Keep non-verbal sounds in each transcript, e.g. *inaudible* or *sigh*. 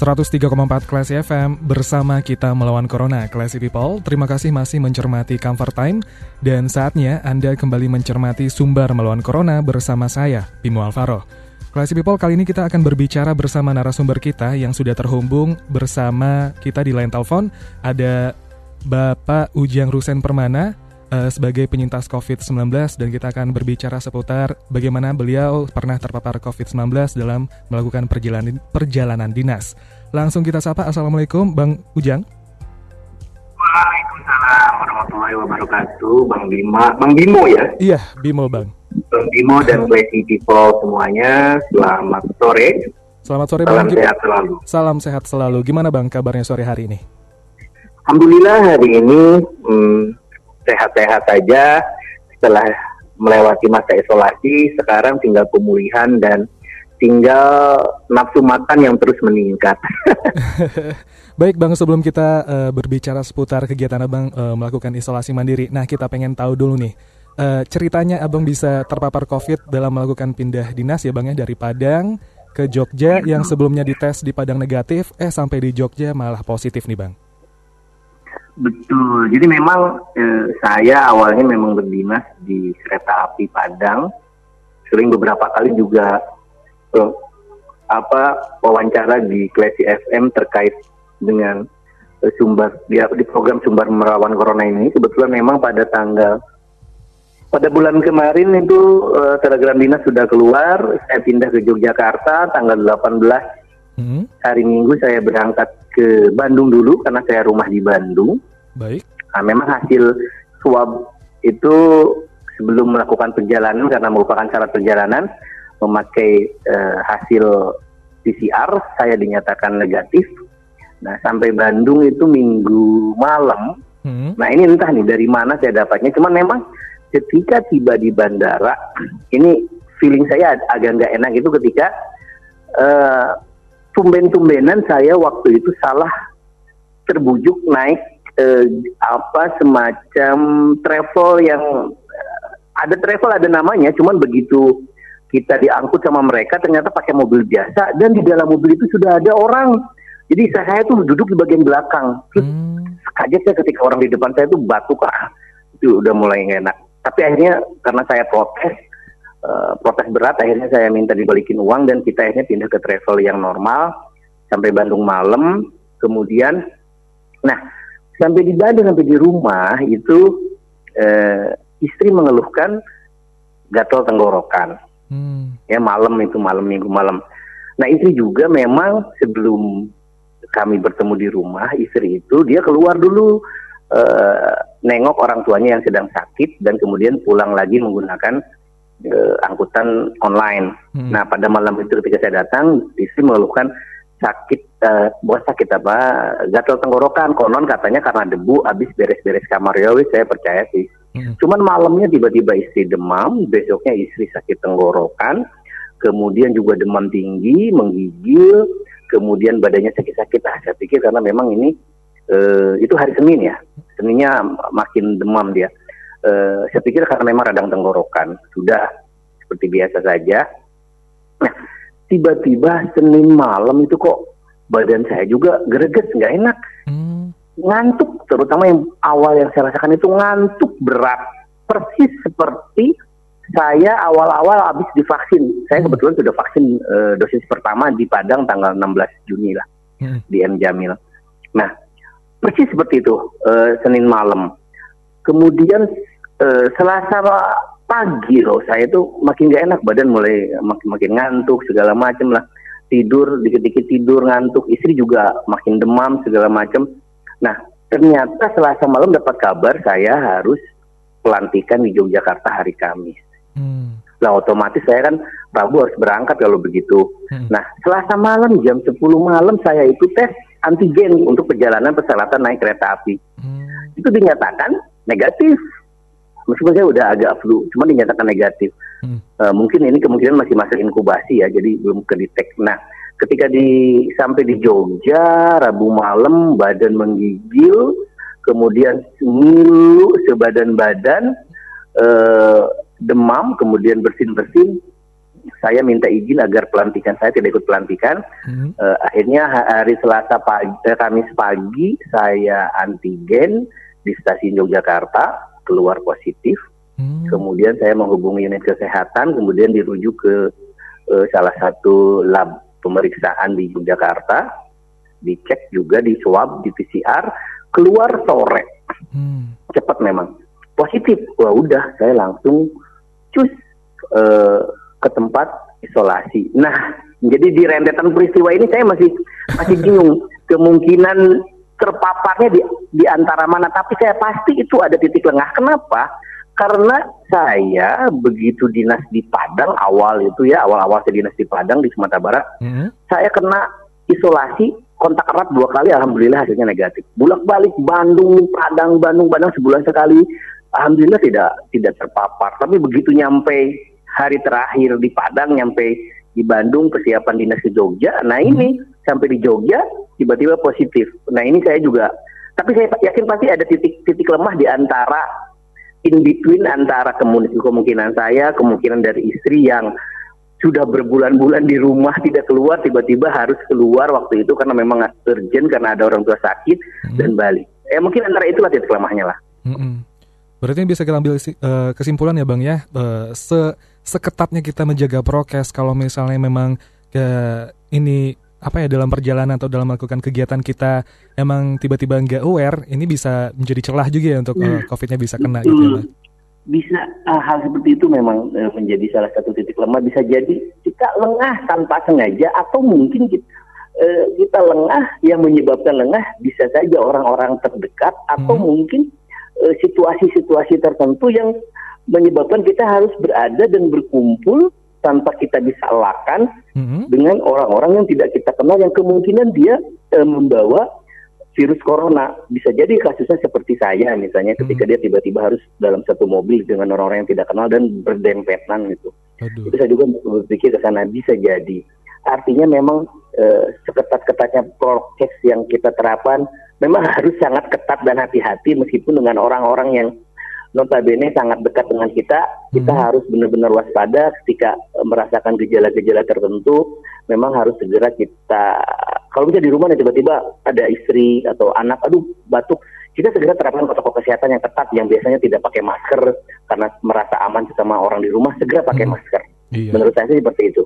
103,4 Classy FM bersama kita melawan Corona Classy People. Terima kasih masih mencermati Comfort Time dan saatnya Anda kembali mencermati sumber melawan Corona bersama saya, Bimo Alvaro. Classy People kali ini kita akan berbicara bersama narasumber kita yang sudah terhubung bersama kita di line telepon. Ada Bapak Ujang Rusen Permana, uh, sebagai penyintas COVID-19 dan kita akan berbicara seputar bagaimana beliau pernah terpapar COVID-19 dalam melakukan perjalanan perjalanan dinas. Langsung kita sapa Assalamualaikum Bang Ujang. Waalaikumsalam warahmatullahi wabarakatuh Bang Bima Bang Bimo ya? Iya Bimo Bang Bang Bimo dan Classy People semuanya Selamat sore Selamat sore Salam Bang sehat selalu Salam sehat selalu Gimana Bang kabarnya sore hari ini? Alhamdulillah hari ini hmm, sehat-sehat saja setelah melewati masa isolasi sekarang tinggal pemulihan dan tinggal nafsu makan yang terus meningkat. *laughs* Baik Bang, sebelum kita uh, berbicara seputar kegiatan Abang uh, melakukan isolasi mandiri, nah kita pengen tahu dulu nih, uh, ceritanya Abang bisa terpapar COVID dalam melakukan pindah dinas ya Bang ya dari Padang ke Jogja yang sebelumnya dites di Padang negatif, eh sampai di Jogja malah positif nih Bang. Betul. Jadi memang eh, saya awalnya memang berdinas di kereta api Padang. Sering beberapa kali juga eh, apa wawancara di Klesi FM terkait dengan eh, sumber di, di program sumber merawan corona ini. Kebetulan memang pada tanggal pada bulan kemarin itu uh, telegram dinas sudah keluar. Saya pindah ke Yogyakarta tanggal 18 hmm. hari Minggu saya berangkat ke Bandung dulu karena saya rumah di Bandung. Baik. Nah, memang hasil swab itu sebelum melakukan perjalanan karena merupakan syarat perjalanan memakai uh, hasil PCR saya dinyatakan negatif. Nah sampai Bandung itu minggu malam. Hmm. Nah ini entah nih dari mana saya dapatnya. Cuman memang ketika tiba di bandara, ini feeling saya ag agak nggak enak itu ketika uh, tumben-tumbenan saya waktu itu salah terbujuk naik uh, apa semacam travel yang uh, ada travel ada namanya, cuman begitu kita diangkut sama mereka ternyata pakai mobil biasa dan di dalam mobil itu sudah ada orang. Jadi saya tuh duduk di bagian belakang. Terus hmm. kaget saya ketika orang di depan saya tuh batuk ah. Itu udah mulai enak. Tapi akhirnya karena saya protes, uh, protes berat, akhirnya saya minta dibalikin uang dan kita akhirnya pindah ke travel yang normal sampai Bandung malam. Kemudian, nah sampai di Bandung sampai di rumah itu uh, istri mengeluhkan gatal tenggorokan. Hmm. Ya malam itu malam minggu malam. Nah istri juga memang sebelum kami bertemu di rumah istri itu dia keluar dulu uh, nengok orang tuanya yang sedang sakit dan kemudian pulang lagi menggunakan uh, angkutan online. Hmm. Nah pada malam itu ketika saya datang, istri mengeluhkan sakit, uh, bukan sakit apa, gatal tenggorokan. Konon katanya karena debu habis beres-beres kamar ya, saya percaya sih. Hmm. Cuman malamnya tiba-tiba istri demam, besoknya istri sakit tenggorokan, kemudian juga demam tinggi, menggigil, kemudian badannya sakit-sakit. Ah, saya pikir karena memang ini uh, itu hari Senin ya, Seninnya makin demam dia. Uh, saya pikir karena memang radang tenggorokan, sudah seperti biasa saja. Nah, tiba-tiba Senin malam itu kok badan saya juga greget, nggak enak. Hmm. Ngantuk, terutama yang awal yang saya rasakan itu ngantuk berat. Persis seperti saya awal-awal habis divaksin. Saya hmm. kebetulan sudah vaksin uh, dosis pertama di Padang tanggal 16 Juni lah hmm. di M Jamil. Nah, persis seperti itu uh, Senin malam. Kemudian uh, Selasa pagi loh, saya itu makin gak enak badan mulai makin makin ngantuk segala macam lah. Tidur dikit-dikit tidur ngantuk, istri juga makin demam segala macam. Nah, ternyata Selasa malam dapat kabar saya harus pelantikan di Yogyakarta hari Kamis. Hmm. Nah otomatis saya kan Rabu harus berangkat kalau begitu. Hmm. Nah, Selasa malam jam 10 malam saya itu tes antigen untuk perjalanan persyaratan naik kereta api. Hmm. Itu dinyatakan negatif. Meskipun saya udah agak flu, cuma dinyatakan negatif. Hmm. Eh, mungkin ini kemungkinan masih masa inkubasi ya, jadi belum kedetek. Nah, ketika di sampai di Jogja Rabu malam badan menggigil, kemudian ngilu sebadan-badan, eh, demam, kemudian bersin-bersin. Saya minta izin agar pelantikan saya tidak ikut pelantikan. Hmm. Eh, akhirnya ha- hari Selasa pagi, eh, Kamis pagi saya antigen di stasiun Yogyakarta keluar positif. Hmm. Kemudian saya menghubungi unit kesehatan, kemudian dirujuk ke eh, salah satu lab pemeriksaan di Yogyakarta, dicek juga di swab, di PCR, keluar sore, Hmm. cepat memang positif. Wah udah, saya langsung cus eh, ke tempat isolasi. Nah, jadi di rentetan peristiwa ini saya masih masih bingung *laughs* kemungkinan terpaparnya di di antara mana. Tapi saya pasti itu ada titik lengah. Kenapa? Karena saya begitu dinas di Padang awal itu ya awal-awal saya dinas di Padang di Sumatera Barat, Hmm. saya kena isolasi kontak erat dua kali alhamdulillah hasilnya negatif bolak balik Bandung Padang Bandung Padang sebulan sekali alhamdulillah tidak tidak terpapar tapi begitu nyampe hari terakhir di Padang nyampe di Bandung persiapan dinas ke Jogja nah ini sampai di Jogja tiba-tiba positif nah ini saya juga tapi saya yakin pasti ada titik-titik lemah di antara in between antara kemungkinan, kemungkinan saya kemungkinan dari istri yang sudah berbulan-bulan di rumah tidak keluar tiba-tiba harus keluar waktu itu karena memang urgent karena ada orang tua sakit dan balik. Eh mungkin antara itulah titik lemahnya lah. Mm-mm. Berarti bisa kita ambil eh, kesimpulan ya bang ya, eh, se seketatnya kita menjaga prokes kalau misalnya memang eh, ini apa ya dalam perjalanan atau dalam melakukan kegiatan kita emang tiba-tiba nggak aware, ini bisa menjadi celah juga ya untuk eh, COVID-nya bisa kena gitu ya bang. Bisa ah, hal seperti itu memang eh, menjadi salah satu titik lemah. Bisa jadi kita lengah tanpa sengaja atau mungkin kita, kita lengah yang menyebabkan lengah bisa saja orang-orang terdekat atau Hmm. mungkin situasi-situasi tertentu yang menyebabkan kita harus berada dan berkumpul tanpa kita bisa lakan Mm-mm. dengan orang-orang yang tidak kita kenal yang kemungkinan dia eh, membawa virus corona bisa jadi kasusnya seperti saya misalnya ketika dia tiba-tiba harus dalam satu mobil dengan orang-orang yang tidak kenal dan berdempetan gitu Aduh. itu saya juga berpikir ke sana bisa jadi artinya memang eh, seketat-ketatnya prokes yang kita terapkan memang *laughs* harus sangat ketat dan hati-hati meskipun dengan orang-orang yang notabene sangat dekat dengan kita kita Hmm. harus benar-benar waspada ketika eh, merasakan gejala-gejala tertentu memang harus segera kita kalau bisa di rumah dan tiba-tiba ada istri atau anak aduh batuk kita segera terapkan protokol kesehatan yang ketat yang biasanya tidak pakai masker karena merasa aman sesama orang di rumah segera pakai Hmm. masker Iya. menurut saya sih seperti itu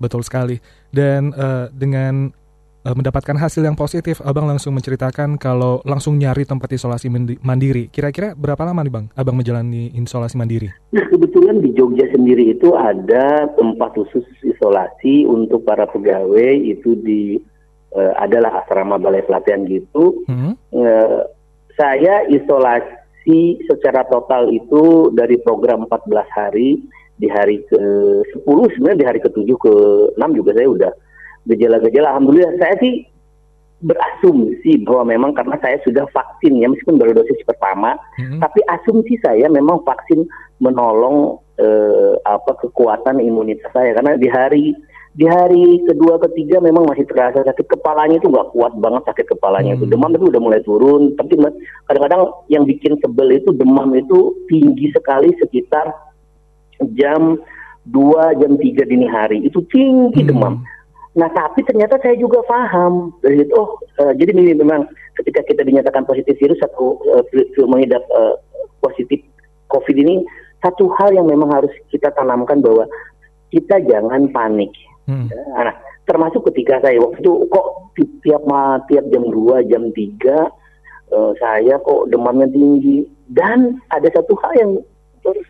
Betul sekali. Dan eh, dengan eh, mendapatkan hasil yang positif, Abang langsung menceritakan kalau langsung nyari tempat isolasi mandi- mandiri. Kira-kira berapa lama nih Bang Abang menjalani isolasi mandiri? Nah, kebetulan di Jogja sendiri itu ada tempat khusus isolasi untuk para pegawai itu di eh, adalah asrama balai pelatihan gitu. Hmm? Eh, saya isolasi secara total itu dari program 14 hari di hari ke-10 sebenarnya di hari ke-7 ke-6 juga saya udah gejala-gejala alhamdulillah saya sih berasumsi bahwa memang karena saya sudah vaksin ya meskipun baru dosis pertama Hmm? tapi asumsi saya memang vaksin menolong eh, apa kekuatan imunitas saya karena di hari di hari kedua ketiga memang masih terasa sakit kepalanya itu nggak kuat banget sakit kepalanya itu Hmm. demam itu udah mulai turun tapi kadang-kadang yang bikin sebel itu demam itu tinggi sekali sekitar jam 2 jam 3 dini hari itu tinggi Hmm. demam Nah, tapi ternyata saya juga paham itu. Oh, eh, jadi ini memang ketika kita dinyatakan positif virus atau vi- vi- mengidap eh, positif COVID ini satu hal yang memang harus kita tanamkan bahwa kita jangan panik. Hmm. Nah, termasuk ketika saya waktu itu kok ti- tiap tiap jam 2, jam 3 eh, saya kok demamnya tinggi dan ada satu hal yang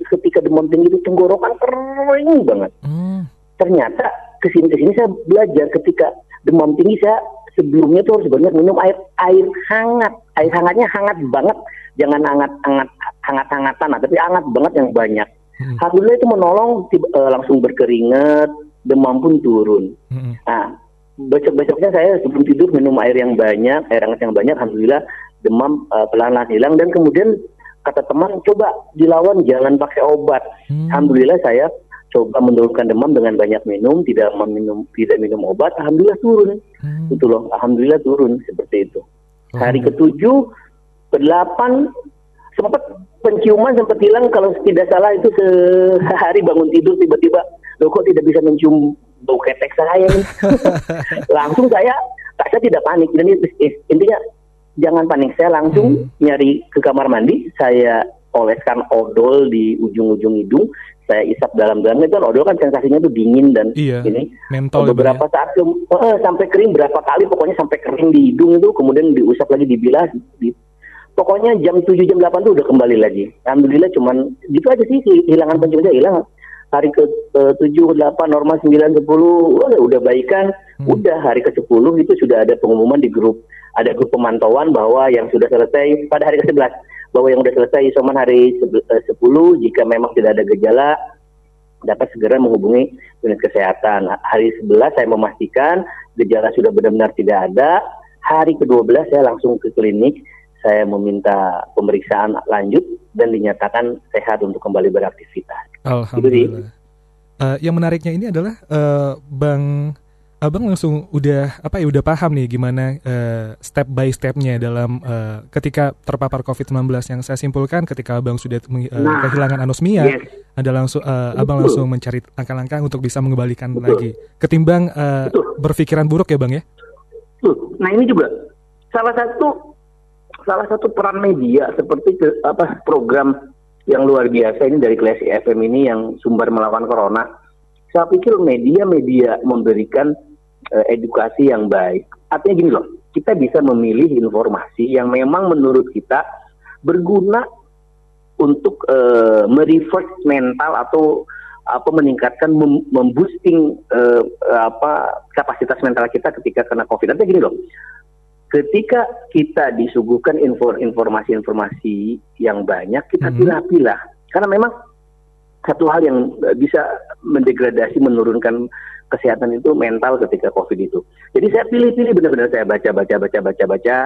ketika demam tinggi itu tenggorokan kering banget Hmm. ternyata ke sini ke sini saya belajar ketika demam tinggi saya sebelumnya tuh harus banyak minum air air hangat air hangatnya hangat banget jangan hangat hangat hangat hangatan tapi hangat banget yang banyak Hmm. Alhamdulillah itu menolong tiba- eh, langsung berkeringat, demam pun turun. Hmm. Nah, besok-besoknya saya sebelum tidur minum air yang banyak, air hangat yang banyak, alhamdulillah demam eh, pelan-pelan hilang dan kemudian kata teman coba dilawan jangan pakai obat. Hmm. Alhamdulillah saya coba menurunkan demam dengan banyak minum, tidak meminum tidak minum obat, alhamdulillah turun. Hmm. Itu loh, alhamdulillah turun seperti itu. Hari ketujuh, kedelapan sempat penciuman sempat hilang kalau tidak salah itu sehari bangun tidur tiba-tiba loh kok tidak bisa mencium bau ketek saya nih. *laughs* langsung saya saya tidak panik dan itu- intinya jangan panik saya langsung nyari ke kamar mandi saya oleskan odol di ujung-ujung hidung saya isap dalam-dalam itu kan odol kan sensasinya tuh dingin dan Iya, ini. mentol ya, beberapa Bang, saat ke- eh, sampai kering berapa kali pokoknya sampai kering di hidung itu kemudian diusap lagi dibilas di, pokoknya jam 7 jam 8 tuh udah kembali lagi. Alhamdulillah cuman gitu aja sih kehilangan penciumannya hilang. Hari ke eh, 7 8 normal 9 10 wah, udah baikan Hmm. udah hari ke 10 itu sudah ada pengumuman di grup. Ada grup pemantauan bahwa yang sudah selesai pada hari ke-11 bahwa yang sudah selesai isoman hari sebe- eh, 10 jika memang tidak ada gejala dapat segera menghubungi unit kesehatan. Hari 11 saya memastikan gejala sudah benar-benar tidak ada. Hari ke-12 saya langsung ke klinik, saya meminta pemeriksaan lanjut dan dinyatakan sehat untuk kembali beraktivitas. Alhamdulillah. Eh, yang menariknya ini adalah eh, Bang Abang langsung udah apa ya udah paham nih gimana eh, step by stepnya dalam eh, ketika terpapar COVID-19 yang saya simpulkan ketika Abang sudah Nah, kehilangan anosmia yes. ada langsung eh, Abang langsung mencari langkah-langkah untuk bisa mengembalikan Betul. lagi ketimbang Betul. berpikiran buruk ya Bang ya. Nah ini juga salah satu salah satu peran media seperti ke, apa program yang luar biasa ini dari Klasi FM ini yang sumber melawan corona. Saya pikir media-media memberikan eh, edukasi yang baik. Artinya gini loh, kita bisa memilih informasi yang memang menurut kita berguna untuk eh, mereverse mental atau apa meningkatkan mem- memboosting eh, apa kapasitas mental kita ketika kena covid. Artinya gini loh, ketika kita disuguhkan info- informasi-informasi yang banyak, kita Mhm. pilah-pilah. Karena memang satu hal yang bisa mendegradasi, menurunkan kesehatan itu mental ketika COVID itu. Jadi saya pilih-pilih benar-benar saya baca, baca, baca, baca, baca.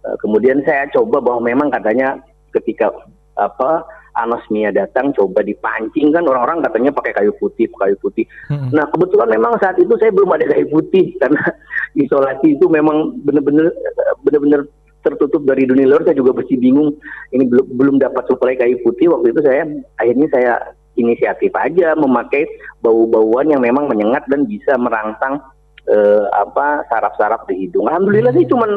Eh, Kemudian saya coba bahwa memang katanya ketika apa anosmia datang coba dipancing kan orang-orang katanya pakai kayu putih, kayu putih. Mm-mm. Nah kebetulan memang saat itu saya belum ada kayu putih *laughs* karena isolasi itu memang benar-benar benar-benar tertutup dari dunia luar. Saya juga masih bingung ini belum belum dapat suplai kayu putih. Waktu itu saya akhirnya saya inisiatif aja memakai bau-bauan yang memang menyengat dan bisa merangsang eh, apa saraf-saraf di hidung. Alhamdulillah sih cuman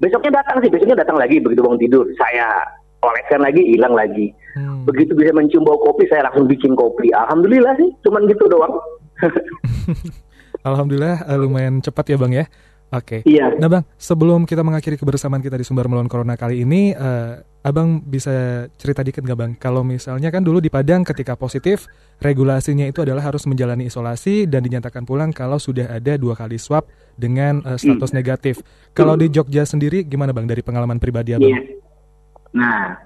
besoknya datang sih, besoknya datang lagi begitu bangun tidur. Saya oleskan lagi, hilang lagi. Hmm. Begitu bisa mencium bau kopi, saya langsung bikin kopi. Alhamdulillah sih, cuman gitu doang. *laughs* *laughs* Alhamdulillah eh, lumayan cepat ya Bang ya. Oke. Iya. Nah Bang, sebelum kita mengakhiri kebersamaan kita di Sumber Melawan Corona kali ini, eh, Abang bisa cerita dikit nggak Bang? Kalau misalnya kan dulu di Padang ketika positif, regulasinya itu adalah harus menjalani isolasi dan dinyatakan pulang kalau sudah ada dua kali swab dengan eh, status negatif. Kalau di Jogja sendiri gimana Bang dari pengalaman pribadi Abang? Iya. Nah,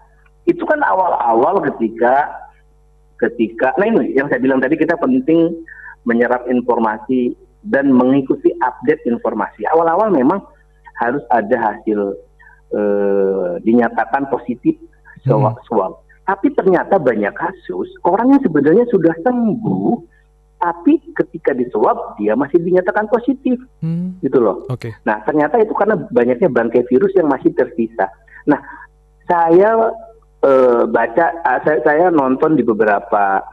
itu kan awal-awal ketika ketika nah ini yang saya bilang tadi kita penting menyerap informasi dan mengikuti update informasi. Awal-awal memang harus ada hasil eh, dinyatakan positif swab. swab. Tapi ternyata banyak kasus orang yang sebenarnya sudah sembuh tapi ketika diswab dia masih dinyatakan positif Hmm, gitu loh. Oke. Nah, ternyata itu karena banyaknya bangkai virus yang masih tersisa. Nah, saya eh, baca, ah, saya, saya nonton di beberapa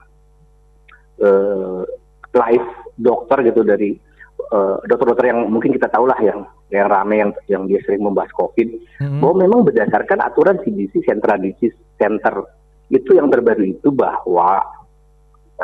eh, live dokter gitu dari eh, dokter-dokter yang mungkin kita tahu lah yang yang rame yang yang dia sering membahas COVID, Hmm. bahwa memang berdasarkan aturan CDC Central Disease Center itu yang terbaru itu bahwa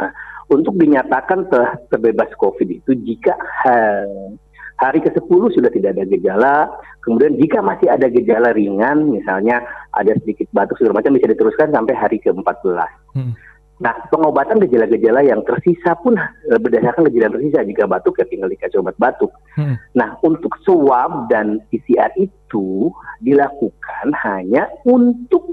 eh, untuk dinyatakan ter- terbebas COVID itu jika ha- hari ke-10 sudah tidak ada gejala, kemudian jika masih ada gejala ringan, misalnya ada sedikit batuk segala macam bisa diteruskan sampai hari ke-14. Hmm. Nah, pengobatan gejala-gejala yang tersisa pun eh, berdasarkan gejala yang tersisa. Jika batuk ya tinggal dikasih obat batuk. Hmm. Nah, untuk swab dan PCR itu dilakukan hanya untuk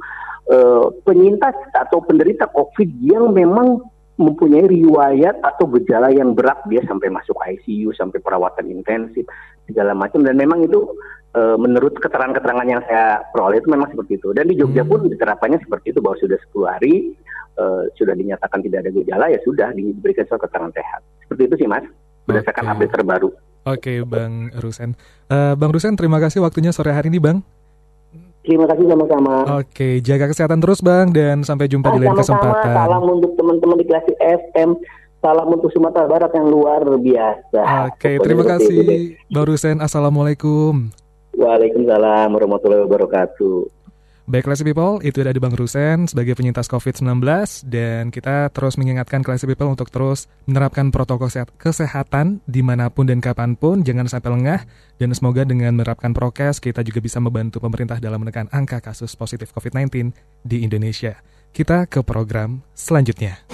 uh, penyintas atau penderita COVID yang memang mempunyai riwayat atau gejala yang berat dia sampai masuk ICU sampai perawatan intensif segala macam dan memang itu e, menurut keterangan-keterangan yang saya peroleh itu memang seperti itu dan di Jogja hmm. pun diterapkannya seperti itu bahwa sudah 10 hari uh, sudah dinyatakan tidak ada gejala ya sudah diberikan surat keterangan sehat. Seperti itu sih Mas, berdasarkan okay. update terbaru. Oke, okay, Bang Rusen. Uh, Bang Rusen, terima kasih waktunya sore hari ini, Bang. Terima kasih sama-sama. Oke, jaga kesehatan terus, Bang, dan sampai jumpa ah, di lain kesempatan. Salam untuk teman-teman di kelas FM. Salam untuk Sumatera Barat yang luar biasa. Oke, terima kasih, Bang Rusen. Assalamualaikum. Waalaikumsalam warahmatullahi wabarakatuh. Baik Classy People, itu ada Bang Rusen sebagai penyintas COVID-19 dan kita terus mengingatkan Classy People untuk terus menerapkan protokol kesehatan di mana pun dan kapan pun, jangan sampai lengah dan semoga dengan menerapkan prokes kita juga bisa membantu pemerintah dalam menekan angka kasus positif COVID-19 di Indonesia. Kita ke program selanjutnya.